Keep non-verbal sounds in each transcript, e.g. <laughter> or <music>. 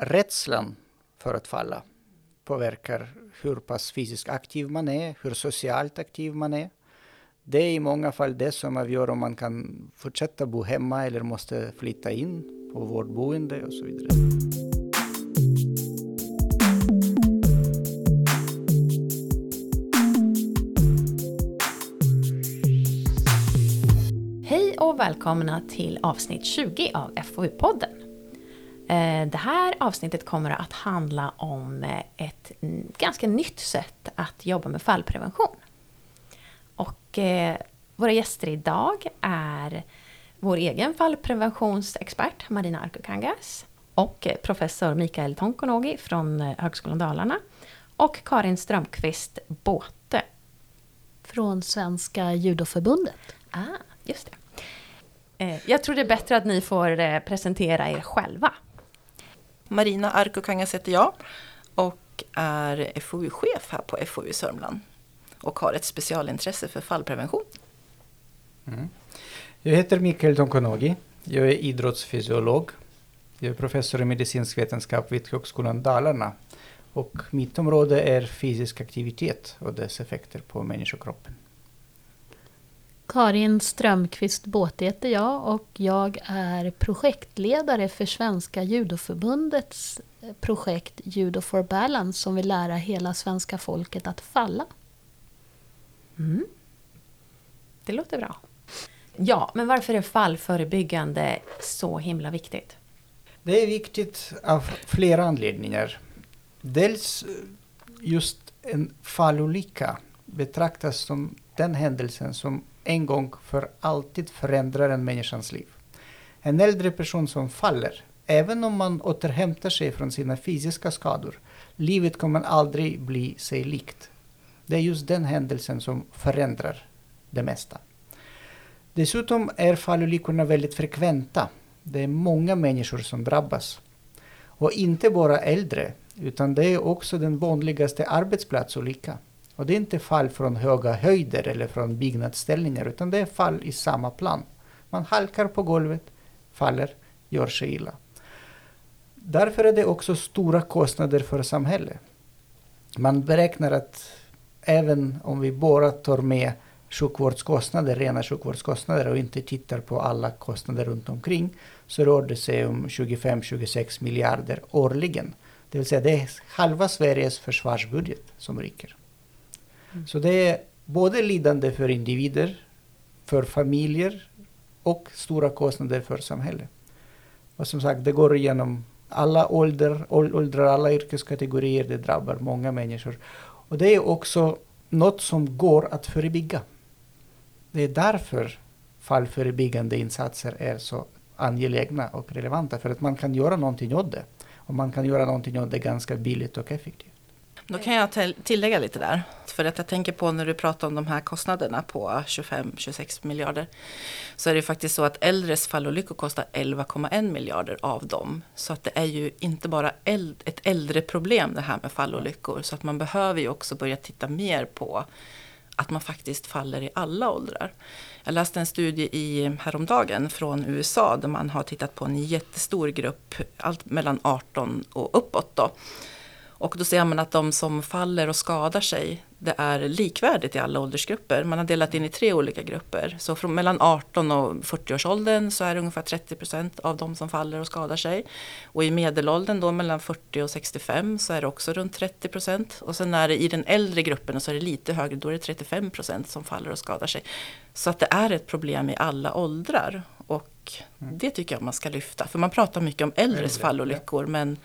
rädslan för att falla påverkar hur pass fysiskt aktiv man är, hur socialt aktiv man är. Det är i många fall det som avgör om man kan fortsätta bo hemma eller måste flytta in på vårdboende och så vidare. Hej och välkomna till avsnitt 20 av FoU-podden. Eh, det här avsnittet kommer att handla om eh, ett ganska nytt sätt att jobba med fallprevention. Och eh, våra gäster idag är vår egen fallpreventionsexpert Marina Arkukangas och professor Mikael Tonkonogi från Högskolan Dalarna och Karin Strömqvist Båte. Från Svenska Judoförbundet. Ah, just det. Jag tror det är bättre att ni får presentera er själva. Marina Arkokangas heter jag och är FoU-chef här på FoU Sörmland och har ett specialintresse för fallprevention. Mm. Jag heter Mikael Tonkonogi. Jag är idrottsfysiolog. Jag är professor i medicinsk vetenskap vid Högskolan Dalarna. Och mitt område är fysisk aktivitet och dess effekter på människokroppen. Karin Strömqvist Båt heter jag och jag är projektledare för Svenska judoförbundets projekt Judo for Balance som vill lära hela svenska folket att falla. Mm. Det låter bra. Ja, men varför är fallförebyggande så himla viktigt? Det är viktigt av flera anledningar. Dels just en fallolycka betraktas som den händelsen som en gång för alltid förändrar en människans liv. En äldre person som faller, även om man återhämtar sig från sina fysiska skador, livet kommer aldrig bli sig likt. Det är just den händelsen som förändrar det mesta. Dessutom är fallolyckorna väldigt frekventa. Det är många människor som drabbas. Och inte bara äldre, utan det är också den vanligaste arbetsplatsolyckan. Och det är inte fall från höga höjder eller från byggnadsställningar utan det är fall i samma plan. Man halkar på golvet, faller, gör sig illa. Därför är det också stora kostnader för samhället. Man beräknar att även om vi bara tar med sjukvårdskostnader, rena sjukvårdskostnader och inte tittar på alla kostnader runt omkring så rör det sig om 25-26 miljarder årligen. Det vill säga det är halva Sveriges försvarsbudget som ryker. Så det är både lidande för individer, för familjer och stora kostnader för samhället. Och som sagt, det går igenom alla ålder, åldrar, alla yrkeskategorier, det drabbar många människor. Och det är också något som går att förebygga. Det är därför fallförebyggande insatser är så angelägna och relevanta, för att man kan göra någonting åt det. Och man kan göra någonting åt det ganska billigt och effektivt. Då kan jag tillägga lite där. För att jag tänker på när du pratar om de här kostnaderna på 25-26 miljarder. Så är det faktiskt så att äldres fallolyckor kostar 11,1 miljarder av dem. Så att det är ju inte bara ett äldre problem det här med fallolyckor. Så att man behöver ju också börja titta mer på att man faktiskt faller i alla åldrar. Jag läste en studie i häromdagen från USA där man har tittat på en jättestor grupp, allt mellan 18 och uppåt då och då ser man att de som faller och skadar sig, det är likvärdigt i alla åldersgrupper. Man har delat in i tre olika grupper. Så från mellan 18 och 40-årsåldern så är det ungefär 30 procent av de som faller och skadar sig. Och i medelåldern då mellan 40 och 65 så är det också runt 30 procent. Och sen är det i den äldre gruppen så är det lite högre, då är det 35 procent som faller och skadar sig. Så att det är ett problem i alla åldrar. Och mm. det tycker jag man ska lyfta. För man pratar mycket om äldres fallolyckor men,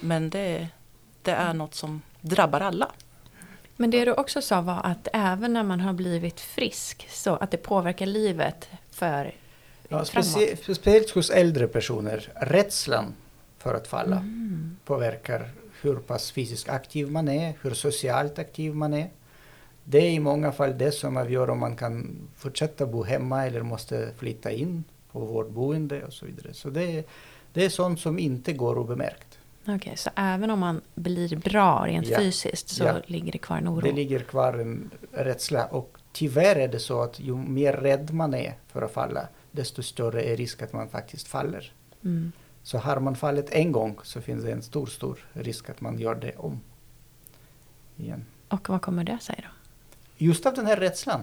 men det det är något som drabbar alla. Men det du också sa var att även när man har blivit frisk så att det påverkar livet för ja, specie Speciellt hos äldre personer. Rädslan för att falla mm. påverkar hur pass fysiskt aktiv man är, hur socialt aktiv man är. Det är i många fall det som avgör om man kan fortsätta bo hemma eller måste flytta in på vårdboende och så vidare. Så det, det är sånt som inte går obemärkt. Okej, okay, så även om man blir bra rent ja. fysiskt så ja. ligger det kvar en oro? Det ligger kvar en rädsla och tyvärr är det så att ju mer rädd man är för att falla desto större är risk att man faktiskt faller. Mm. Så har man fallit en gång så finns det en stor, stor risk att man gör det om. Igen. Och vad kommer det sig då? Just av den här rädslan.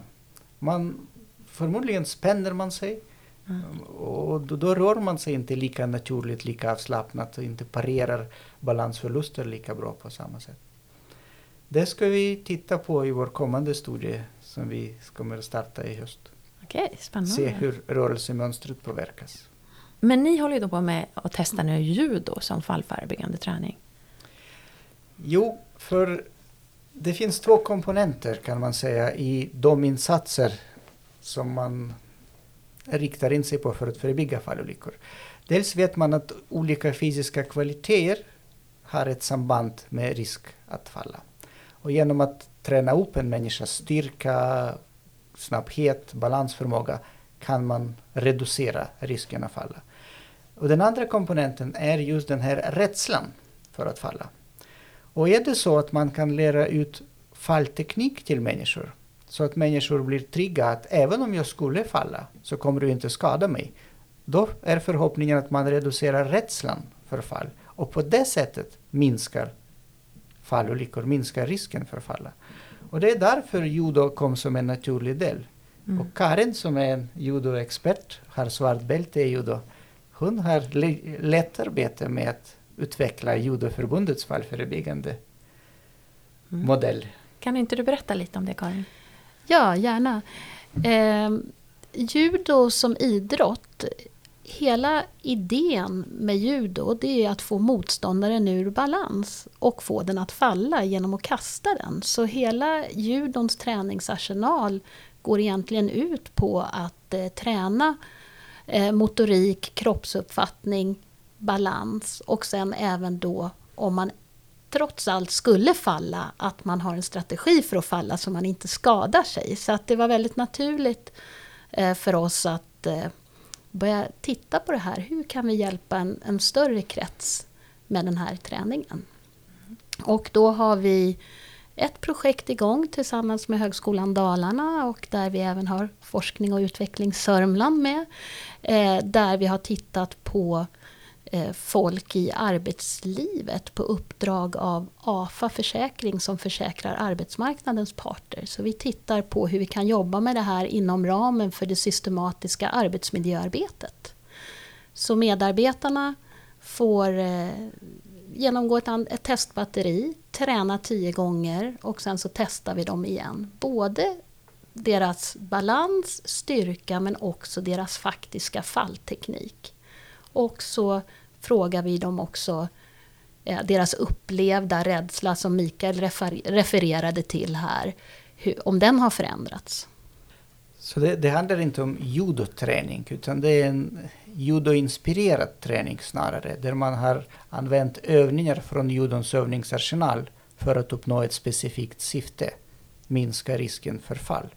Man, förmodligen spänner man sig Mm. och då, då rör man sig inte lika naturligt, lika avslappnat och inte parerar balansförluster lika bra på samma sätt. Det ska vi titta på i vår kommande studie som vi kommer att starta i höst. Okej, spännande. Se hur rörelsemönstret påverkas. Men ni håller ju då på med att testa nu judo som fallförebyggande träning. Jo, för det finns två komponenter kan man säga i de insatser som man riktar in sig på för att förebygga fallolyckor. Dels vet man att olika fysiska kvaliteter har ett samband med risk att falla. Och genom att träna upp en människas styrka, snabbhet, balansförmåga kan man reducera risken att falla. Och den andra komponenten är just den här rädslan för att falla. Och är det så att man kan lära ut fallteknik till människor så att människor blir trygga att även om jag skulle falla så kommer du inte skada mig. Då är förhoppningen att man reducerar rädslan för fall och på det sättet minskar fallolyckor, minskar risken för falla. Och det är därför judo kom som en naturlig del. Mm. Och Karin som är en judoexpert, har svart bälte i judo, hon har le- lätt arbete med att utveckla judoförbundets fallförebyggande Mm. modell. Kan inte du berätta lite om det Karin? Ja, gärna. Eh, judo som idrott, hela idén med judo det är att få motståndaren ur balans och få den att falla genom att kasta den. Så hela judons träningsarsenal går egentligen ut på att eh, träna eh, motorik, kroppsuppfattning, balans och sen även då om man trots allt skulle falla, att man har en strategi för att falla så man inte skadar sig. Så att det var väldigt naturligt eh, för oss att eh, börja titta på det här. Hur kan vi hjälpa en, en större krets med den här träningen? Och då har vi ett projekt igång tillsammans med Högskolan Dalarna och där vi även har Forskning och utveckling Sörmland med. Eh, där vi har tittat på Eh, folk i arbetslivet på uppdrag av AFA Försäkring som försäkrar arbetsmarknadens parter. Så vi tittar på hur vi kan jobba med det här inom ramen för det systematiska arbetsmiljöarbetet. Så medarbetarna får eh, genomgå ett, ett testbatteri, träna tio gånger och sen så testar vi dem igen. Både deras balans, styrka men också deras faktiska fallteknik. Och så frågar vi dem också eh, deras upplevda rädsla som Mikael refer- refererade till här, hur, om den har förändrats. Så det, det handlar inte om judoträning utan det är en judoinspirerad träning snarare. Där man har använt övningar från judons övningsarsenal för att uppnå ett specifikt syfte. Minska risken för fall.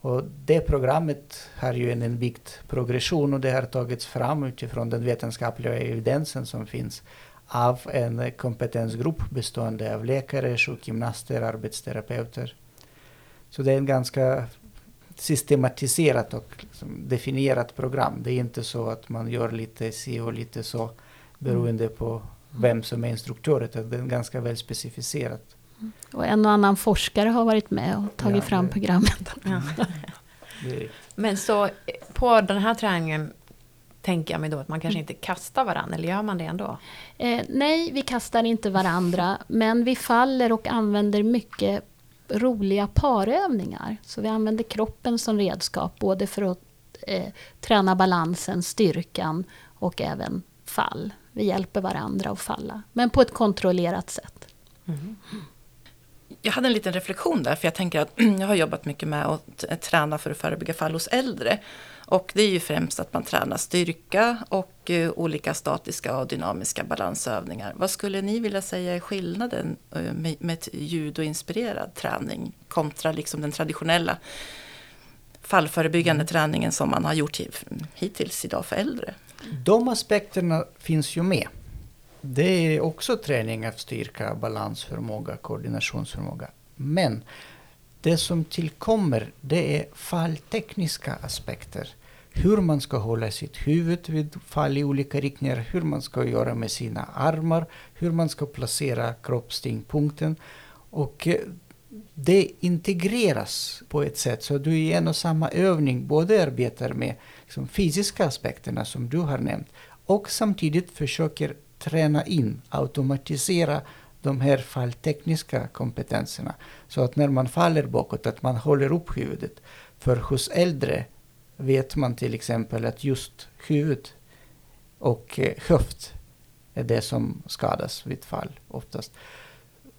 Och det programmet har ju en inbyggd progression och det har tagits fram utifrån den vetenskapliga evidensen som finns av en kompetensgrupp bestående av läkare, sjukgymnaster, arbetsterapeuter. Så det är en ganska systematiserat och liksom definierat program. Det är inte så att man gör lite si och lite så beroende på vem som är instruktör. utan Det är ganska väl specificerat. Och en och annan forskare har varit med och tagit Ja, fram det- programmet. <laughs> Ja. <laughs> Men så eh, på den här träningen tänker jag mig då att man kanske inte kastar varandra, eller gör man det ändå? Eh, nej, vi kastar inte varandra, men vi faller och använder mycket roliga parövningar. Så vi använder kroppen som redskap, både för att eh, träna balansen, styrkan och även fall. Vi hjälper varandra att falla, men på ett kontrollerat sätt. Jag hade en liten reflektion där, för jag tänker att <clears throat> jag har jobbat mycket med att träna för att förebygga fall hos äldre. Och det är ju främst att man tränar styrka och eh, olika statiska och dynamiska balansövningar. Vad skulle ni vilja säga är skillnaden eh, med, judoinspirerad träning kontra liksom den traditionella fallförebyggande träningen som man har gjort hi- hittills idag för äldre? de aspekterna finns ju med. Det är också träning av styrka, balansförmåga, koordinationsförmåga. Men det som tillkommer det är falltekniska aspekter. hur man ska hålla sitt huvud vid fall i olika riktningar, hur man ska göra med sina armar, hur man ska placera kroppstyngdpunkten. Och eh, det integreras på ett sätt så du i en och samma övning både arbetar med liksom, fysiska aspekterna som du har nämnt och samtidigt försöker träna in, automatisera de här falltekniska kompetenserna. Så att när man faller bakåt, att man håller upp huvudet. För hos äldre vet man till exempel att just huvud och eh, höft är det som skadas vid fall oftast.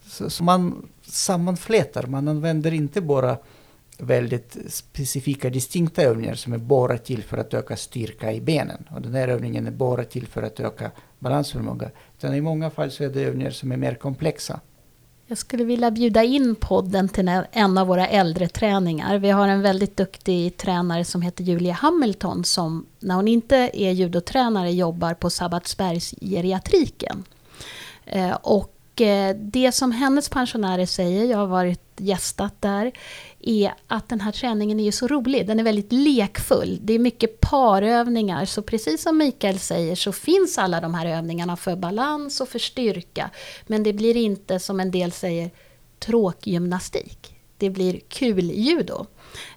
Så, så man sammanflätar, man använder inte bara väldigt specifika distinkta övningar som är bara till för att öka styrka i benen. Och den här övningen är bara till för att öka balansförmåga. Utan i många fall så är det övningar som är mer komplexa. Jag skulle vilja bjuda in podden till en av våra äldreträningar. Vi har en väldigt duktig tränare som heter Julia Hamilton som när hon inte är judotränare jobbar på Sabbatsbergs geriatriken. Eh, och Eh, det som hennes pensionärer säger, jag har varit gästat där, är att den här träningen är så rolig. Den är väldigt lekfull. Det är mycket parövningar. Så precis som Mikael säger så finns alla de här övningarna för balans och för styrka. Men det blir inte, som en del säger, tråkgymnastik. Det blir kul judo.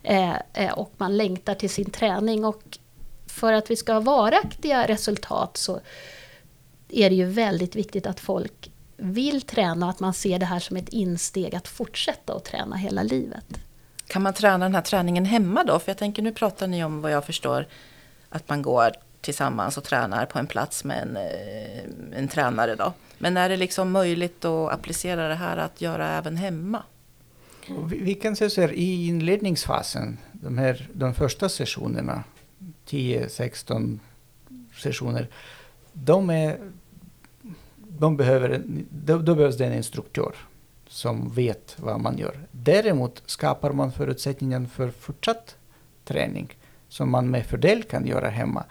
Eh, eh, och man längtar till sin träning. Och för att vi ska ha varaktiga resultat så är det ju väldigt viktigt att folk vill träna och att man ser det här som ett insteg att fortsätta att träna hela livet. Kan man träna den här träningen hemma då? För jag tänker nu pratar ni om vad jag förstår att man går tillsammans och tränar på en plats med en, eh, en tränare då. Men är det liksom möjligt att applicera det här att göra även hemma? Vi, vi, kan säga så här, i inledningsfasen, de, här, de första sessionerna, 10-16 sessioner, de är de behöver, då, då behövs det en instruktör som vet vad man gör. Däremot skapar man förutsättningen för fortsatt träning som man med fördel kan göra hemma.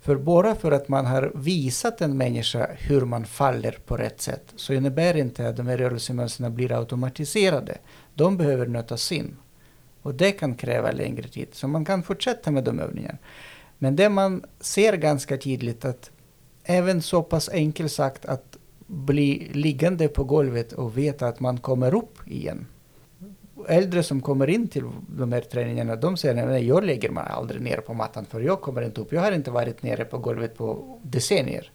För bara för att man har visat en människa hur man faller på rätt sätt så innebär inte att de här rörelsemönstren blir automatiserade. De behöver nötas in. Och det kan kräva längre tid. Så man kan fortsätta med de övningarna. Men det man ser ganska tydligt att även så pass enkelt sagt att bli liggande på golvet och veta att man kommer upp igen. Äldre som kommer in till de här träningarna, de säger att jag lägger mig aldrig ner på mattan för jag kommer inte upp. Jag har inte varit nere på golvet på decennier.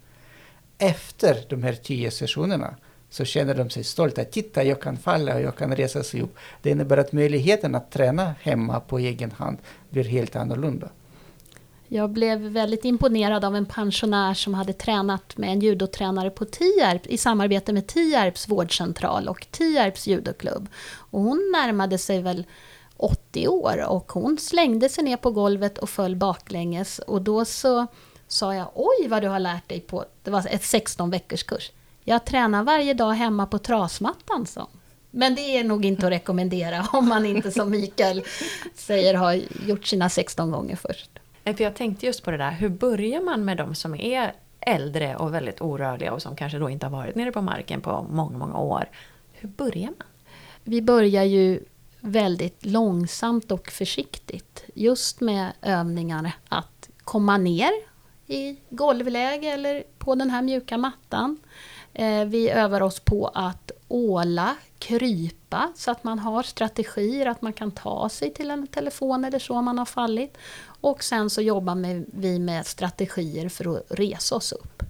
Efter de här tio sessionerna så känner de sig stolta. Titta, jag kan falla och jag kan resa sig upp. Det innebär att möjligheten att träna hemma på egen hand blir helt annorlunda. Jag blev väldigt imponerad av en pensionär som hade tränat med en judotränare på Tierp i samarbete med Tierps vårdcentral och Tierps judoklubb. Och hon närmade sig väl 80 år och hon slängde sig ner på golvet och föll baklänges och då så sa jag oj vad du har lärt dig på, det var ett 16 veckors kurs. Jag tränar varje dag hemma på trasmattan, så. Men det är nog inte att rekommendera om man inte som Mikael säger har gjort sina 16 gånger först. Eh, för jag tänkte just på det där, hur börjar man med de som är äldre och väldigt orörliga och som kanske då inte har varit nere på marken på många, många år. Hur börjar man? Vi börjar ju väldigt långsamt och försiktigt. Just med övningar att komma ner i golvläge eller på den här mjuka mattan. Eh, vi övar oss på att åla, krypa så att man har strategier att man kan ta sig till en telefon eller så om man har fallit. Och sen så jobbar vi med strategier för att resa oss upp.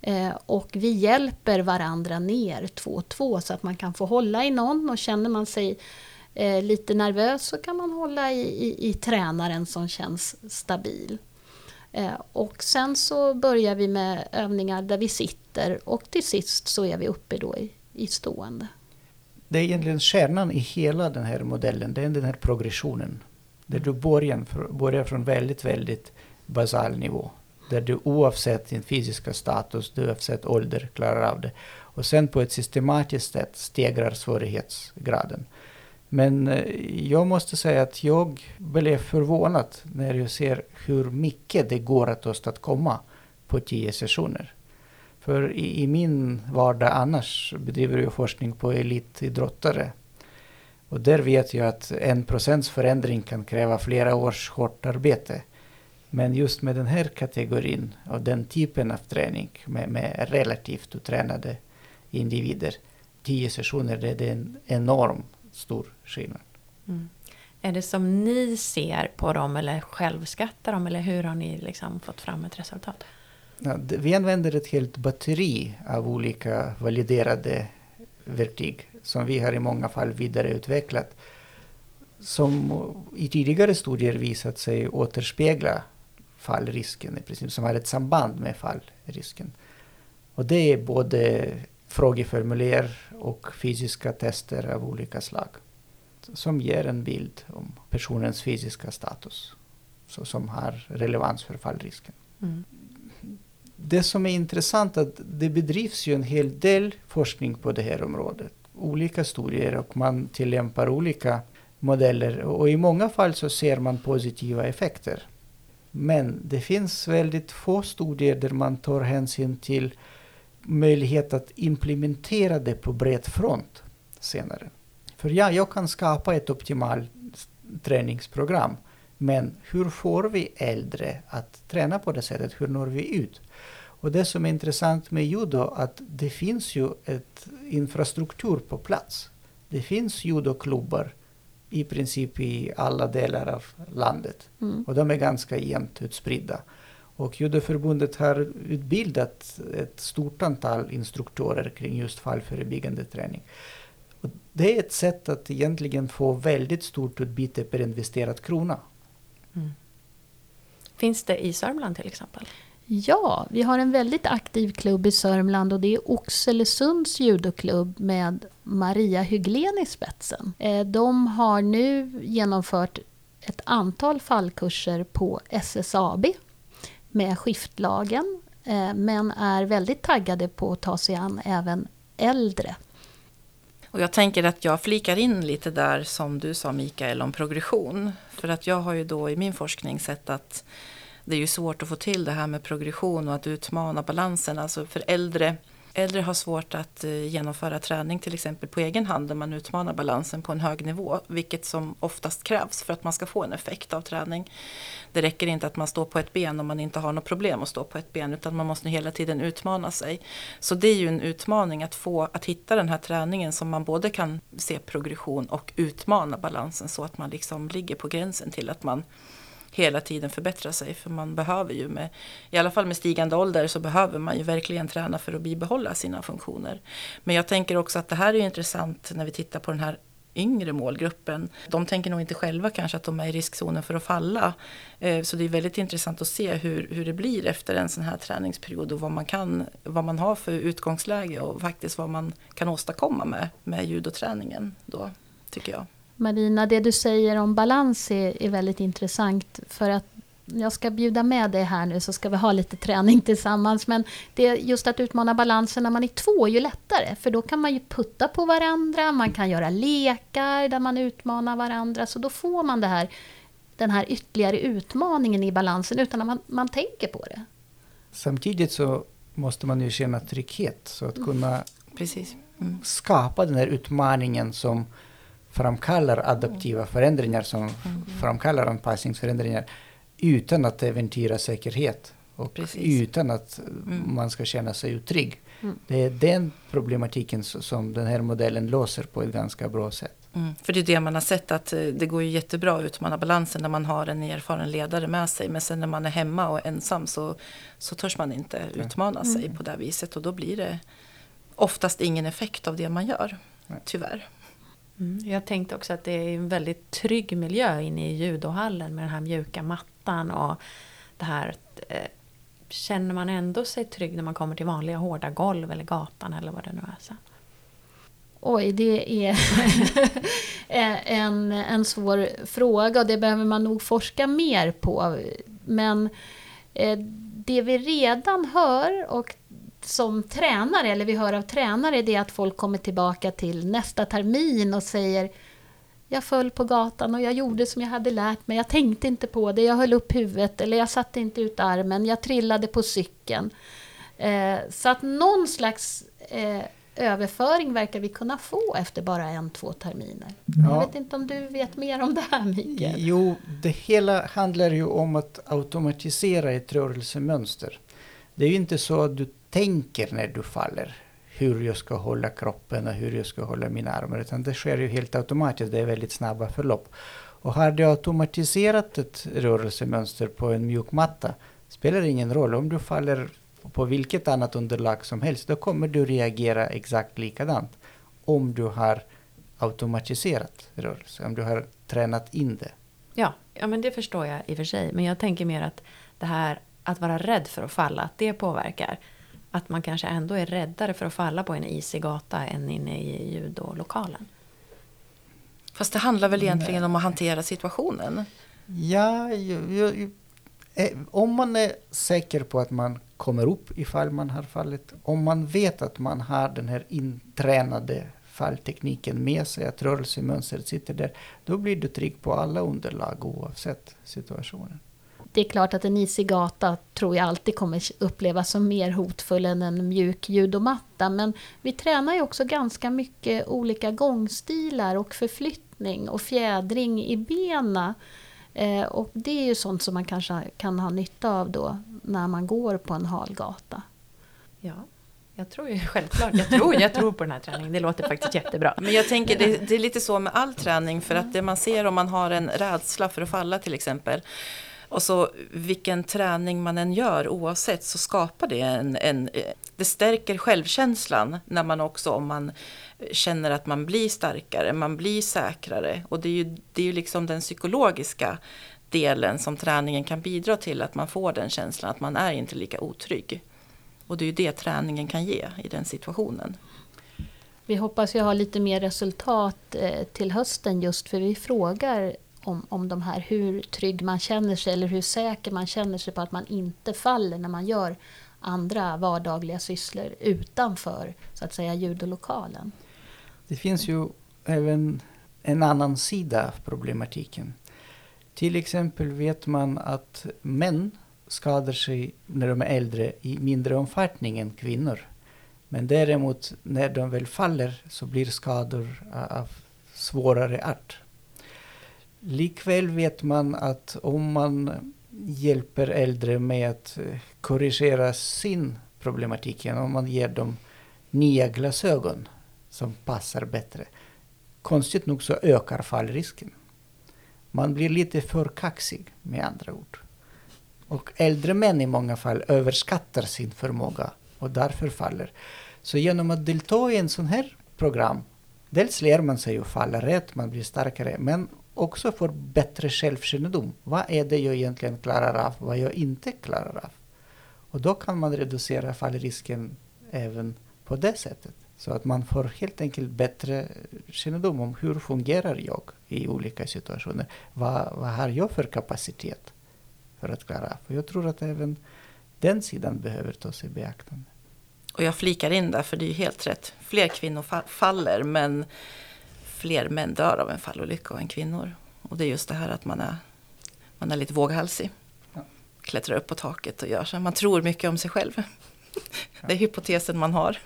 Eh, och vi hjälper varandra ner två och två så att man kan få hålla i någon och känner man sig eh, lite nervös så kan man hålla i, i, i tränaren som känns stabil. Eh, och sen så börjar vi med övningar där vi sitter och till sist så är vi uppe då i, i stående. Det är egentligen kärnan i hela den här modellen, det är den här progressionen. Där du börjar, börjar från väldigt, väldigt basal nivå. Där du oavsett din fysiska status, oavsett ålder, klarar av det. Och sen på ett systematiskt sätt stegrar svårighetsgraden. Men eh, jag måste säga att jag blev förvånad när jag ser hur mycket det går att åstadkomma på tio sessioner. För i, i min vardag annars bedriver jag forskning på elitidrottare och där vet jag att en procents förändring kan kräva flera års hårt arbete. Men just med den här kategorin och den typen av träning med, med relativt otränade individer, tio sessioner, det är en enorm stor skillnad. Mm. Är det som ni ser på dem eller självskattar dem eller hur har ni liksom fått fram ett resultat? Ja, vi använder ett helt batteri av olika validerade verktyg som vi har i många fall vidareutvecklat som i tidigare studier visat sig återspegla fallrisken, i princip, som har ett samband med fallrisken. Och det är både frågeformulär och fysiska tester av olika slag som ger en bild om personens fysiska status så som har relevans för fallrisken. Mm. Det som är intressant är att det bedrivs ju en hel del forskning på det här området. Olika studier och man tillämpar olika modeller och i många fall så ser man positiva effekter. Men det finns väldigt få studier där man tar hänsyn till möjlighet att implementera det på bred front senare. För ja, jag kan skapa ett optimalt träningsprogram. Men hur får vi äldre att träna på det sättet? Hur når vi ut? Och det som är intressant med judo att det finns ju ett infrastruktur på plats. Det finns judoklubbar i princip i alla delar av landet. Mm. Och de är ganska jämnt utspridda. Och judoförbundet har utbildat ett stort antal instruktörer kring just fallförebyggande träning. Och det är ett sätt att egentligen få väldigt stort utbyte per investerad krona. Mm. Finns det i Sörmland till exempel? Ja, vi har en väldigt aktiv klubb i Sörmland och det är Oxelösunds judoklubb med Maria Hyglén i spetsen. Eh, de har nu genomfört ett antal fallkurser på SSAB med skiftlagen eh, men är väldigt taggade på att ta sig an även äldre. Och jag tänker att jag flikar in lite där som du sa Mikael om progression. För att jag har ju då i min forskning sett att det är ju svårt att få till det här med progression och att utmana balansen. Alltså för äldre, äldre har svårt att eh, genomföra träning till exempel på egen hand där man utmanar balansen på en hög nivå. Vilket som oftast krävs för att man ska få en effekt av träning. Det räcker inte att man står på ett ben om man inte har något problem att stå på ett ben utan man måste hela tiden utmana sig. Så det är ju en utmaning att få att hitta den här träningen som man både kan se progression och utmana balansen så att man liksom ligger på gränsen till att man hela tiden förbättra sig. För man behöver ju, med, i alla fall med stigande ålder, så behöver man ju verkligen träna för att bibehålla sina funktioner. Men jag tänker också att det här är intressant när vi tittar på den här yngre målgruppen. De tänker nog inte själva kanske att de är i riskzonen för att falla. Eh, så det är väldigt intressant att se hur, hur det blir efter en sån här träningsperiod och vad man, kan, vad man har för utgångsläge och faktiskt vad man kan åstadkomma med, med judoträningen då, tycker jag. Marina, det du säger om balans är, är väldigt intressant. För att jag ska bjuda med dig här nu så ska vi ha lite träning tillsammans. Men det är just att utmana balansen när man är två är ju lättare. För då kan man ju putta på varandra, man kan göra lekar där man utmanar varandra. Så då får man det här, den här ytterligare utmaningen i balansen utan att man, man tänker på det. Samtidigt så måste man ju känna trygghet. Så att kunna Precis. Mm. skapa den här utmaningen som framkallar adaptiva förändringar som mm. framkallar anpassningsförändringar utan att äventyra säkerhet och Precis. utan att mm. man ska känna sig otrygg. Mm. Det är den problematiken som den här modellen låser på ett ganska bra sätt. Mm. För det är det man har sett att eh, det går ju jättebra att utmana balansen när man har en erfaren ledare med sig. Men sen när man är hemma och ensam så, så törs man inte utmana mm. sig på det viset. Och då blir det oftast ingen effekt av det man gör, tyvärr. Mm. Jag tänkte också att det är en väldigt trygg miljö inne i judohallen med den här mjuka mattan och det här eh, Känner man ändå sig trygg när man kommer till vanliga hårda golv eller gatan eller vad det nu är sen? Oj, det är <laughs> en, en svår fråga och det behöver man nog forska mer på. Men eh, det vi redan hör och som tränare, eller vi hör av tränare, det är att folk kommer tillbaka till nästa termin och säger jag föll på gatan och jag gjorde som jag hade lärt mig. Jag tänkte inte på det, jag höll upp huvudet eller jag satte inte ut armen, jag trillade på cykeln. Eh, så att någon slags eh, överföring verkar vi kunna få efter bara en, två terminer. Ja. Jag vet inte om du vet mer om det här Mikael? Jo, det hela handlar ju om att automatisera ett rörelsemönster. Det är ju inte så att du tänker när du faller hur jag ska hålla kroppen och hur jag ska hålla mina armar, utan det sker ju helt automatiskt. Det är väldigt snabba förlopp. Och har du automatiserat ett rörelsemönster på en mjuk matta spelar det ingen roll om du faller på vilket annat underlag som helst, då kommer du reagera exakt likadant. Om du har automatiserat rörelse, om du har tränat in det. Ja, ja, men det förstår jag i och för sig. Men jag tänker mer att det här att vara rädd för att falla, att det påverkar. Att man kanske ändå är räddare för att falla på en isig gata än inne i judolokalen. Fast det handlar väl egentligen om att hantera situationen? Ja, ju, ju, ju, eh, om man är säker på att man kommer upp ifall man har fallit, om man vet att man har den här intränade falltekniken med sig, att rörelsemönstret sitter där, då blir du trygg på alla underlag oavsett situationen. Det är klart att en isig gata tror jag alltid kommer upplevas som mer hotfull än en mjuk judomatta. Men vi tränar ju också ganska mycket olika gångstilar och förflyttning och fjädring i benen. Eh, och det är ju sånt som man kanske kan ha nytta av då när man går på en hal gata. Ja, jag tror ju <laughs> självklart. Jag tror, jag tror på den här träningen. Det låter faktiskt jättebra. Men jag tänker det, det är lite så med all träning för att det man ser om man har en rädsla för att falla till exempel och så vilken träning man än gör oavsett så skapar det en, en det stärker självkänslan när man också om man känner att man blir starkare, man blir säkrare och det är ju, det är ju liksom den psykologiska delen som träningen kan bidra till att man får den känslan att man är inte lika otrygg. Och det är ju det träningen kan ge i den situationen. Vi hoppas ju ha lite mer resultat eh, till hösten just för vi frågar om, om de här hur trygg man känner sig eller hur säker man känner sig på att man inte faller när man gör andra vardagliga sysslor utanför så att säga judolokalen. Det finns ju även en annan sida av problematiken. Till exempel vet man att män skadar sig när de är äldre i mindre omfattning än kvinnor. Men däremot när de väl faller så blir skador av svårare art. Likväl vet man att om man hjälper äldre med att eh, korrigera sin problematik, genom man ger dem nya glasögon som passar bättre. Konstigt nog så ökar fallrisken. Man blir lite för kaxig med andra ord. Och äldre män i många fall överskattar sin förmåga och därför faller. Så genom att delta i en sån här program, dels lär man sig att falla rätt, man blir starkare, men också får bättre självkännedom. Vad är det jag egentligen klarar av, vad jag inte klarar av? Och då kan man reducera fallrisken även på det sättet. Så att man får helt enkelt bättre kännedom om hur fungerar jag i olika situationer. Vad, vad har jag för kapacitet för att klara av? Och jag tror att även den sidan behöver tas i beaktande. Och jag flikar in där, för det är ju helt rätt. Fler kvinnor faller, men fler män dör av en fallolycka än kvinnor. Och det är just det här att man är, man är lite våghalsig. Ja. Klättrar upp på taket och gör så. Man tror mycket om sig själv. Det är hypotesen man har.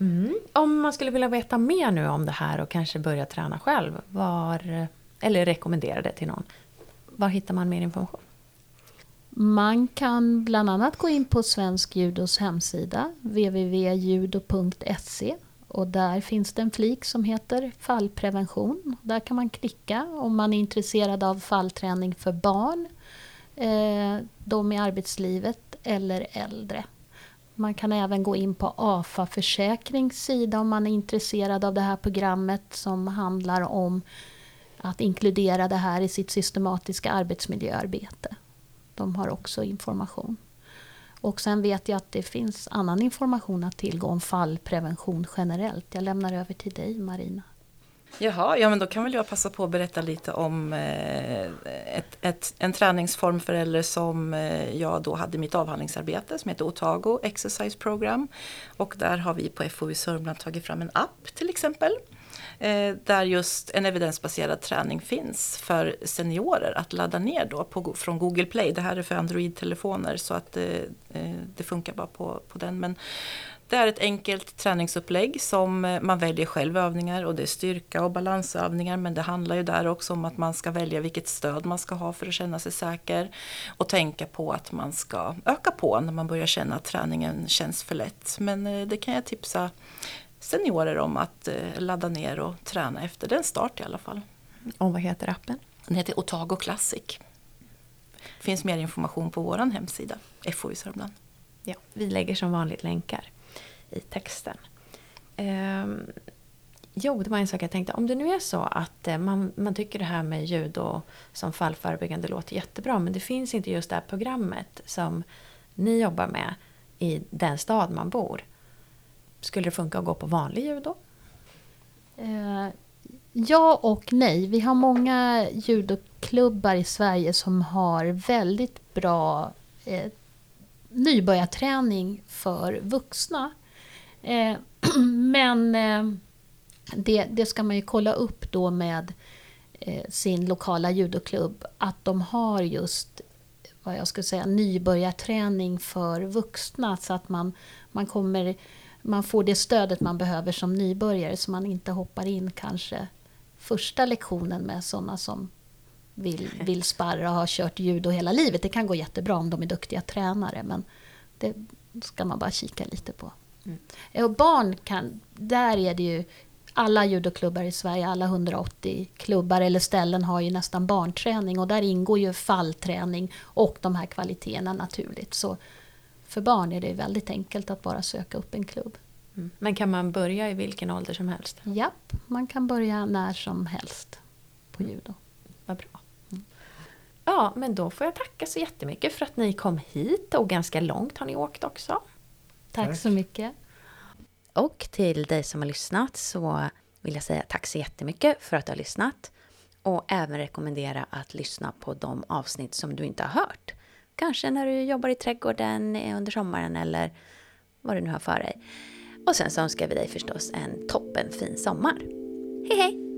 Mm. Om man skulle vilja veta mer nu om det här och kanske börja träna själv, var, eller rekommendera det till någon, var hittar man mer information? Man kan bland annat gå in på Svensk Judos hemsida, www.judo.se. Och där finns det en flik som heter fallprevention. Där kan man klicka om man är intresserad av fallträning för barn, eh, de i arbetslivet eller äldre. Man kan även gå in på AFA Försäkrings sida om man är intresserad av det här programmet som handlar om att inkludera det här i sitt systematiska arbetsmiljöarbete. De har också information. Och sen vet jag att det finns annan information att tillgå om fallprevention generellt. Jag lämnar över till dig Marina. Jaha, ja men då kan väl jag passa på att berätta lite om eh, ett, ett, en träningsform för äldre som eh, jag då hade i mitt avhandlingsarbete som heter Otago Exercise Program. Och där har vi på FoU Sörmland tagit fram en app till exempel. Eh, där just en evidensbaserad träning finns för seniorer att ladda ner då på, från Google Play. Det här är för Android-telefoner så att det, det funkar bara på, på den. Men Det är ett enkelt träningsupplägg som man väljer själv övningar och det är styrka och balansövningar men det handlar ju där också om att man ska välja vilket stöd man ska ha för att känna sig säker och tänka på att man ska öka på när man börjar känna att träningen känns för lätt. Men det kan jag tipsa seniorer om att eh, ladda ner och träna efter den start i alla fall. Och vad heter appen? Den heter Otago Classic. Det finns mer information på vår hemsida, FoU Sörmland. Ja, vi lägger som vanligt länkar i texten. Ehm, jo, det var en sak jag tänkte. Om det nu är så att eh, man, man tycker det här med judo som fallförebyggande låter jättebra men det finns inte just det här programmet som ni jobbar med i den stad man bor. Skulle det funka att gå på vanlig judo? Eh, ja och nej. Vi har många judoklubbar i Sverige som har väldigt bra eh, nybörjarträning för vuxna. Eh, <clears throat> men eh, det, det ska man ju kolla upp då med eh, sin lokala judoklubb att de har just vad jag skulle säga nybörjarträning för vuxna så att man, man kommer man får det stödet man behöver som nybörjare så man inte hoppar in kanske första lektionen med sådana som vill, vill sparra och har kört judo hela livet. Det kan gå jättebra om de är duktiga tränare men det ska man bara kika lite på. Mm. Och barn kan, där är det ju alla judoklubbar i Sverige, alla 180 klubbar eller ställen har ju nästan barnträning och där ingår ju fallträning och de här kvaliteterna naturligt. Så för barn är det väldigt enkelt att bara söka upp en klubb. Mm. Men kan man börja i vilken ålder som helst? Japp, man kan börja när som helst på mm. judo. Vad bra. Mm. Ja, men då får jag tacka så jättemycket för att ni kom hit och ganska långt har ni åkt också. Tack, tack. så mycket. Och till dig som har lyssnat så vill jag säga tack så jättemycket för att du har lyssnat. Och även rekommendera att lyssna på de avsnitt som du inte har hört. Kanske när du jobbar i trädgården eh, under sommaren eller vad du nu har för dig. Och sen så önskar vi dig förstås en toppenfin sommar. Hej hej!